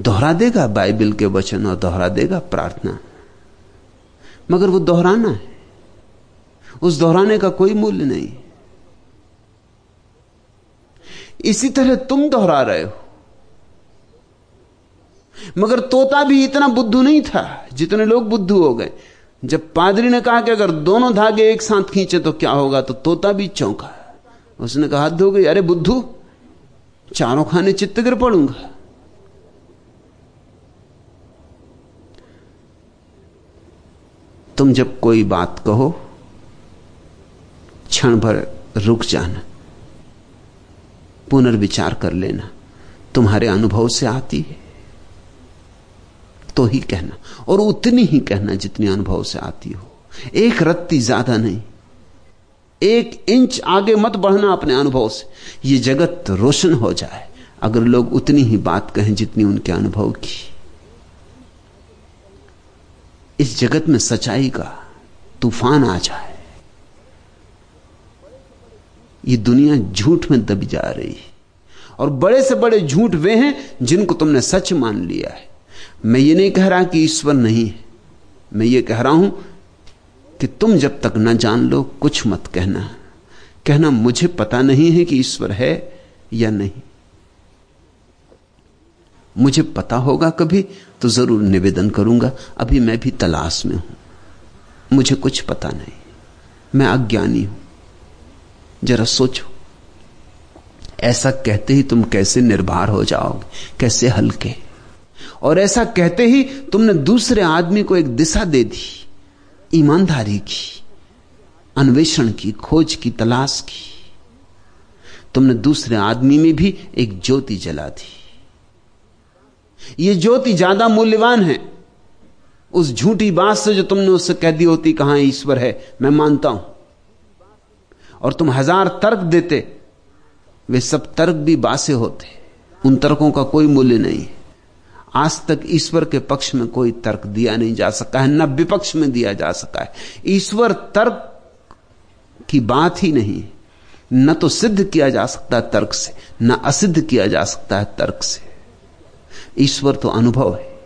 दोहरा देगा, बाइबल के वचन और दोहरा देगा प्रार्थना। मगर वो दोहराना है। उस दोहराने का कोई मूल्य नहीं। इसी तरह तुम दोहरा रहे हो। मगर तोता भी इतना बुद्धू नहीं था, जितने लोग बुद्धू हो गए। जब पादरी ने कहा कि अगर दोनों धागे एक साथ खींचे तो क्या होगा तो तोता भी चौंका। उसने कहा, हद हो गई। अरे बुद्धू, चारों खाने चित्त गिर पड़ूँगा। तुम जब कोई बात कहो, क्षण भर रुक जाना, पुनर्विचार कर लेना, तुम्हारे अनुभव से आती है। तो ही कहना, और उतनी ही कहना जितनी अनुभव से आती हो। एक रत्ती ज़्यादा नहीं, एक इंच आगे मत बढ़ना अपने अनुभव से। यह जगत रोशन हो जाए, अगर लोग उतनी ही बात कहें जितनी उनके अनुभव की। इस जगत में सच्चाई का तूफ़ान आ जाए। ये दुनिया झूठ में दबी जा रही है। और बड़े से बड़े झूठ वे हैं जिनको तुमने सच मान लिया है। मैं ये नहीं कह रहा कि ईश्वर नहीं है। मैं ये कह रहा हूँ कि तुम जब तक न जान लो, कुछ मत कहना। कहना, मुझे पता नहीं है कि ईश्वर है या नहीं। मुझे पता होगा कभी तो ज़रूर निवेदन करूँगा। अभी मैं भी तलाश में हूँ। मुझे कुछ पता नहीं। मैं अज्ञानी हूँ। जरा सोचो। ऐसा कहते ही तुम कैसे निर्भर हो जाओगे? कैसे हल्के? और ऐसा कहते ही तुमने दूसरे आदमी को एक दिशा दे दी। ईमानदारी की, अन्वेषण की, खोज की, तलाश की। तुमने दूसरे आदमी में भी एक ज्योति जला दी। यह ज्योति ज़्यादा मूल्यवान है। उस झूठी बात से जो तुमने उससे कह दी होती, कहाँ ईश्वर है, मैं मानता हूँ। और तुम हज़ार तर्क देते, वे सब तर्क भी बासे होते। उन तर्कों का कोई मूल्य नहीं। आज तक ईश्वर के पक्ष में कोई तर्क दिया नहीं जा सका है, न विपक्ष में दिया जा सका है। ईश्वर तर्क की बात ही नहीं। न तो सिद्ध किया जा सकता है तर्क से, न असिद्ध किया जा सकता है तर्क से। ईश्वर तो अनुभव है।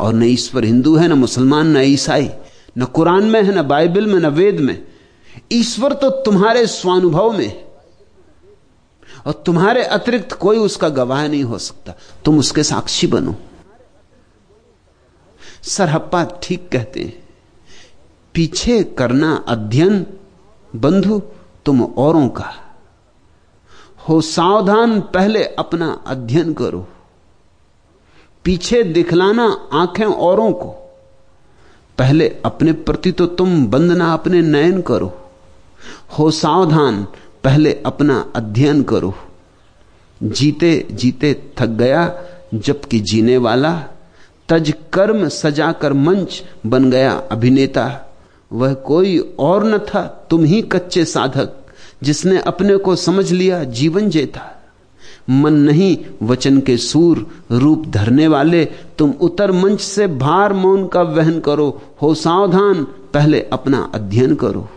और न ईश्वर हिंदू है, न मुसलमान, न ईसाई, न कुरान में है, न बाइबल में, न वेद में। ईश्वर तो तुम्हारे स्वानुभव में और तुम्हारे अतिरिक्त कोई उसका गवाह नहीं हो सकता। तुम उसके साक्षी बनो। सरहप्पा ठीक कहते हैं, पीछे करना अध्ययन, बंधु, तुम औरों का। हो सावधान, पहले अपना अध्ययन करो। पीछे दिखलाना आँखें औरों को। पहले अपने प्रति तो तुम बंदना अपने नयन करो। हो सावधान, पहले अपना अध्ययन करो। जीते जीते थक गया, जबकि जीने वाला, तज कर्म सजाकर मंच बन गया अभिनेता। वह कोई और न था, तुम ही कच्चे साधक। जिसने अपने को समझ लिया, जीवन जेता। मन नहीं, वचन के सूर रूप धरने वाले, तुम उतर मंच से भार मौन का वहन करो, हो सावधान, पहले अपना अध्ययन करो।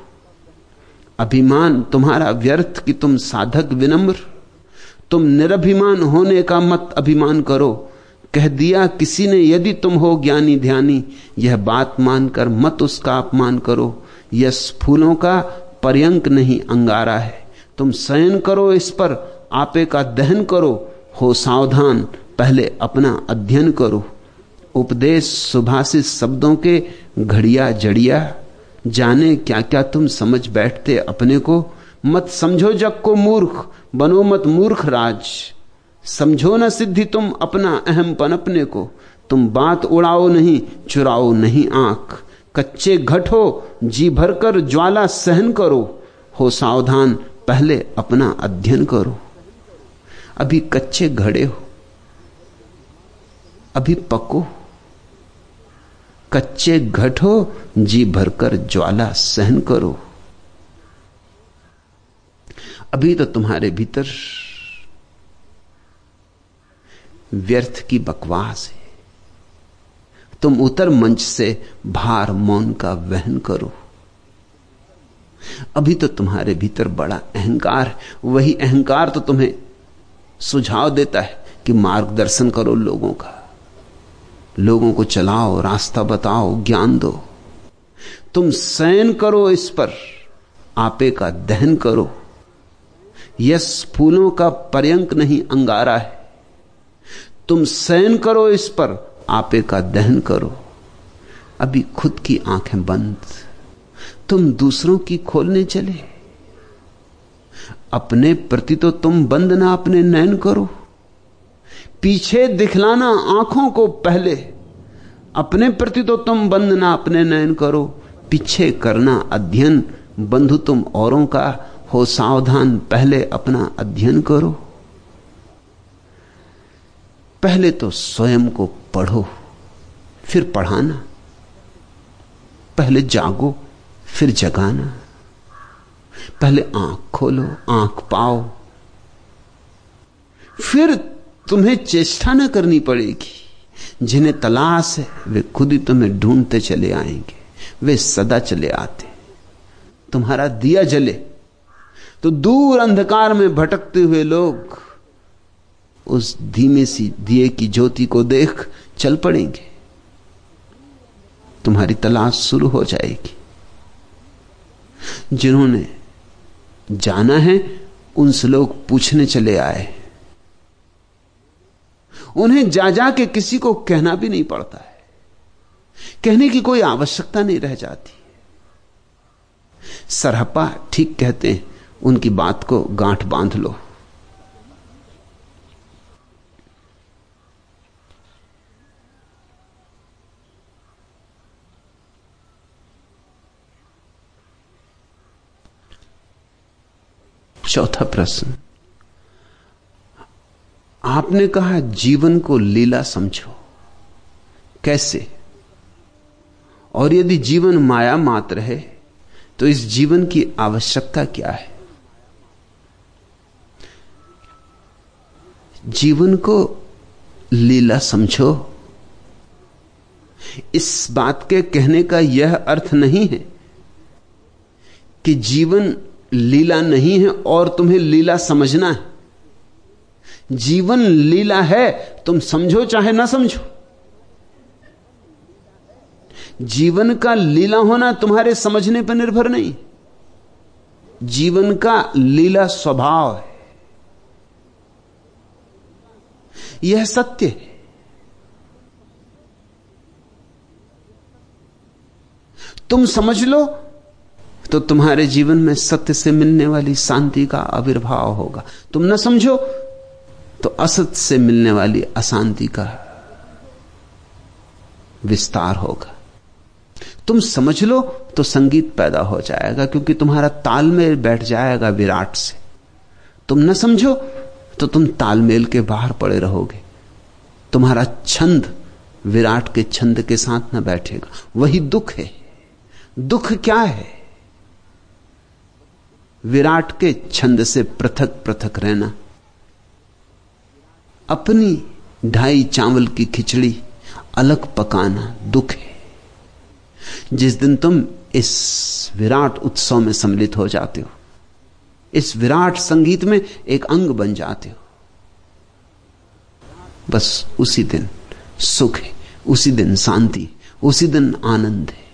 अभिमान तुम्हारा व्यर्थ कि तुम साधक विनम्र। तुम निरभिमान होने का मत अभिमान करो। कह दिया किसी ने, यदि तुम हो ज्ञानी ध्यानी, यह बात मानकर मत उसका अपमान करो। यस फूलों का पर्यंक नहीं अंगारा है। तुम शयन करो इस पर, आपे का दहन करो, हो सावधान, पहले अपना अध्ययन करो। उपदेश सुभाषित शब्दों के घड़िया जड़िया, जाने क्या क्या तुम समझ बैठते अपने को। मत समझो जग को मूर्ख, बनो मत मूर्ख राज। समझो न सिद्धि तुम अपना अहम पनपने को। तुम बात उड़ाओ नहीं, चुराओ नहीं आँख। कच्चे घट हो, जी भरकर ज्वाला सहन करो, हो सावधान पहले अपना अध्ययन करो। अभी कच्चे घड़े हो, अभी पको। कच्चे घट हो, जी भरकर ज्वाला सहन करो। अभी तो तुम्हारे भीतर व्यर्थ की बकवास है। तुम उतर मंच से भार मौन का वहन करो। अभी तो तुम्हारे भीतर बड़ा अहंकार, वही अहंकार तो तुम्हें सुझाव देता है कि मार्गदर्शन करो लोगों का। लोगों को चलाओ, रास्ता बताओ, ज्ञान दो। तुम शयन करो इस पर, आपे का दहन करो। यस फूलों का पर्यंक नहीं, अंगारा है। तुम शयन करो इस पर आपे का दहन करो। अभी खुद की आँखें बंद। तुम दूसरों की खोलने चले। अपने प्रति तो तुम बंद ना अपने नयन करो। पीछे दिखलाना आँखों को पहले। अपने प्रति तो तुम बंद ना अपने नयन करो। पीछे करना अध्ययन। बंधु तुम औरों का हो सावधान। पहले अपना अध्ययन करो। पहले तो स्वयं को पढ़ो, फिर पढ़ाना, पहले जागो, फिर जगाना, पहले आँख खोलो, आँख पाओ, फिर तुम्हें चेष्टा न करनी पड़ेगी। जिन्हें तलाश है, वे खुद ही तुम्हें ढूंढते चले आएँगे, वे सदा चले आते। तुम्हारा दिया जले तो दूर अंधकार में भटकते हुए लोग उस धीमे सी दिए की ज्योति को देख चल पड़ेंगे। तुम्हारी तलाश शुरू हो जाएगी। जिन्होंने जाना है उनसे लोग पूछने चले आए। उन्हें जा जा के किसी को कहना भी नहीं पड़ता है। कहने की कोई आवश्यकता नहीं रह जाती। सरहपा ठीक कहते हैं, उनकी बात को गांठ बाँध लो। चौथा प्रश्न। आपने कहा जीवन को लीला समझो। कैसे? और यदि जीवन माया मात्र है तो इस जीवन की आवश्यकता क्या है? जीवन को लीला समझो। इस बात के कहने का यह अर्थ नहीं है कि जीवन लीला नहीं है और तुम्हें लीला समझना है। जीवन लीला है, तुम समझो चाहे ना समझो। जीवन का लीला होना तुम्हारे समझने पर निर्भर नहीं। जीवन का लीला स्वभाव है। यह सत्य है। तुम समझ लो तो तुम्हारे जीवन में सत्य से मिलने वाली शांति का आविर्भाव होगा। तुम न समझो तो असत से मिलने वाली अशांति का विस्तार होगा। तुम समझ लो तो संगीत पैदा हो जाएगा, क्योंकि तुम्हारा तालमेल बैठ जाएगा विराट से। तुम न समझो तो तुम तालमेल के बाहर पड़े रहोगे। तुम्हारा छंद विराट के छंद के साथ न बैठेगा। वही दुख है। दुख क्या है? विराट के छंद से पृथक पृथक रहना। अपनी ढाई चावल की खिचड़ी अलग पकाना दुख है। जिस दिन तुम इस विराट उत्सव में सम्मिलित हो जाते हो, इस विराट संगीत में एक अंग बन जाते हो, बस उसी दिन सुख है, उसी दिन शांति, उसी दिन आनंद है।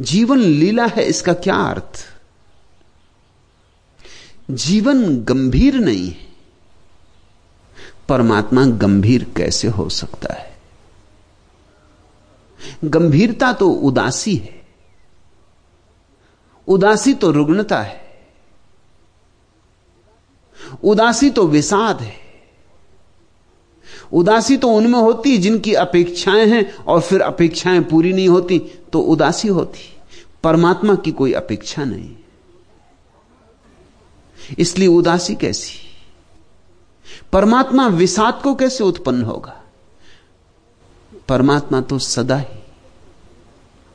जीवन लीला है इसका क्या अर्थ? जीवन गंभीर नहीं है। परमात्मा गंभीर कैसे हो सकता है? गंभीरता तो उदासी है। उदासी तो रुग्णता है। उदासी तो विषाद है। उदासी तो उनमें होती जिनकी अपेक्षाएँ हैं और फिर अपेक्षाएँ पूरी नहीं होती तो उदासी होती। परमात्मा की कोई अपेक्षा नहीं इसलिए उदासी कैसी? परमात्मा विषाद को कैसे उत्पन्न होगा? परमात्मा तो सदा ही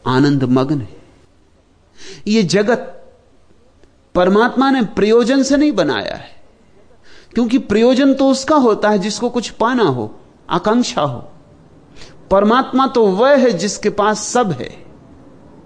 आनंद मग्न है। यह जगत परमात्मा ने प्रयोजन से नहीं बनाया है, क्योंकि प्रयोजन तो उसका होता है जिसको कुछ पाना हो, आकांक्षा हो। परमात्मा तो वह है जिसके पास सब है।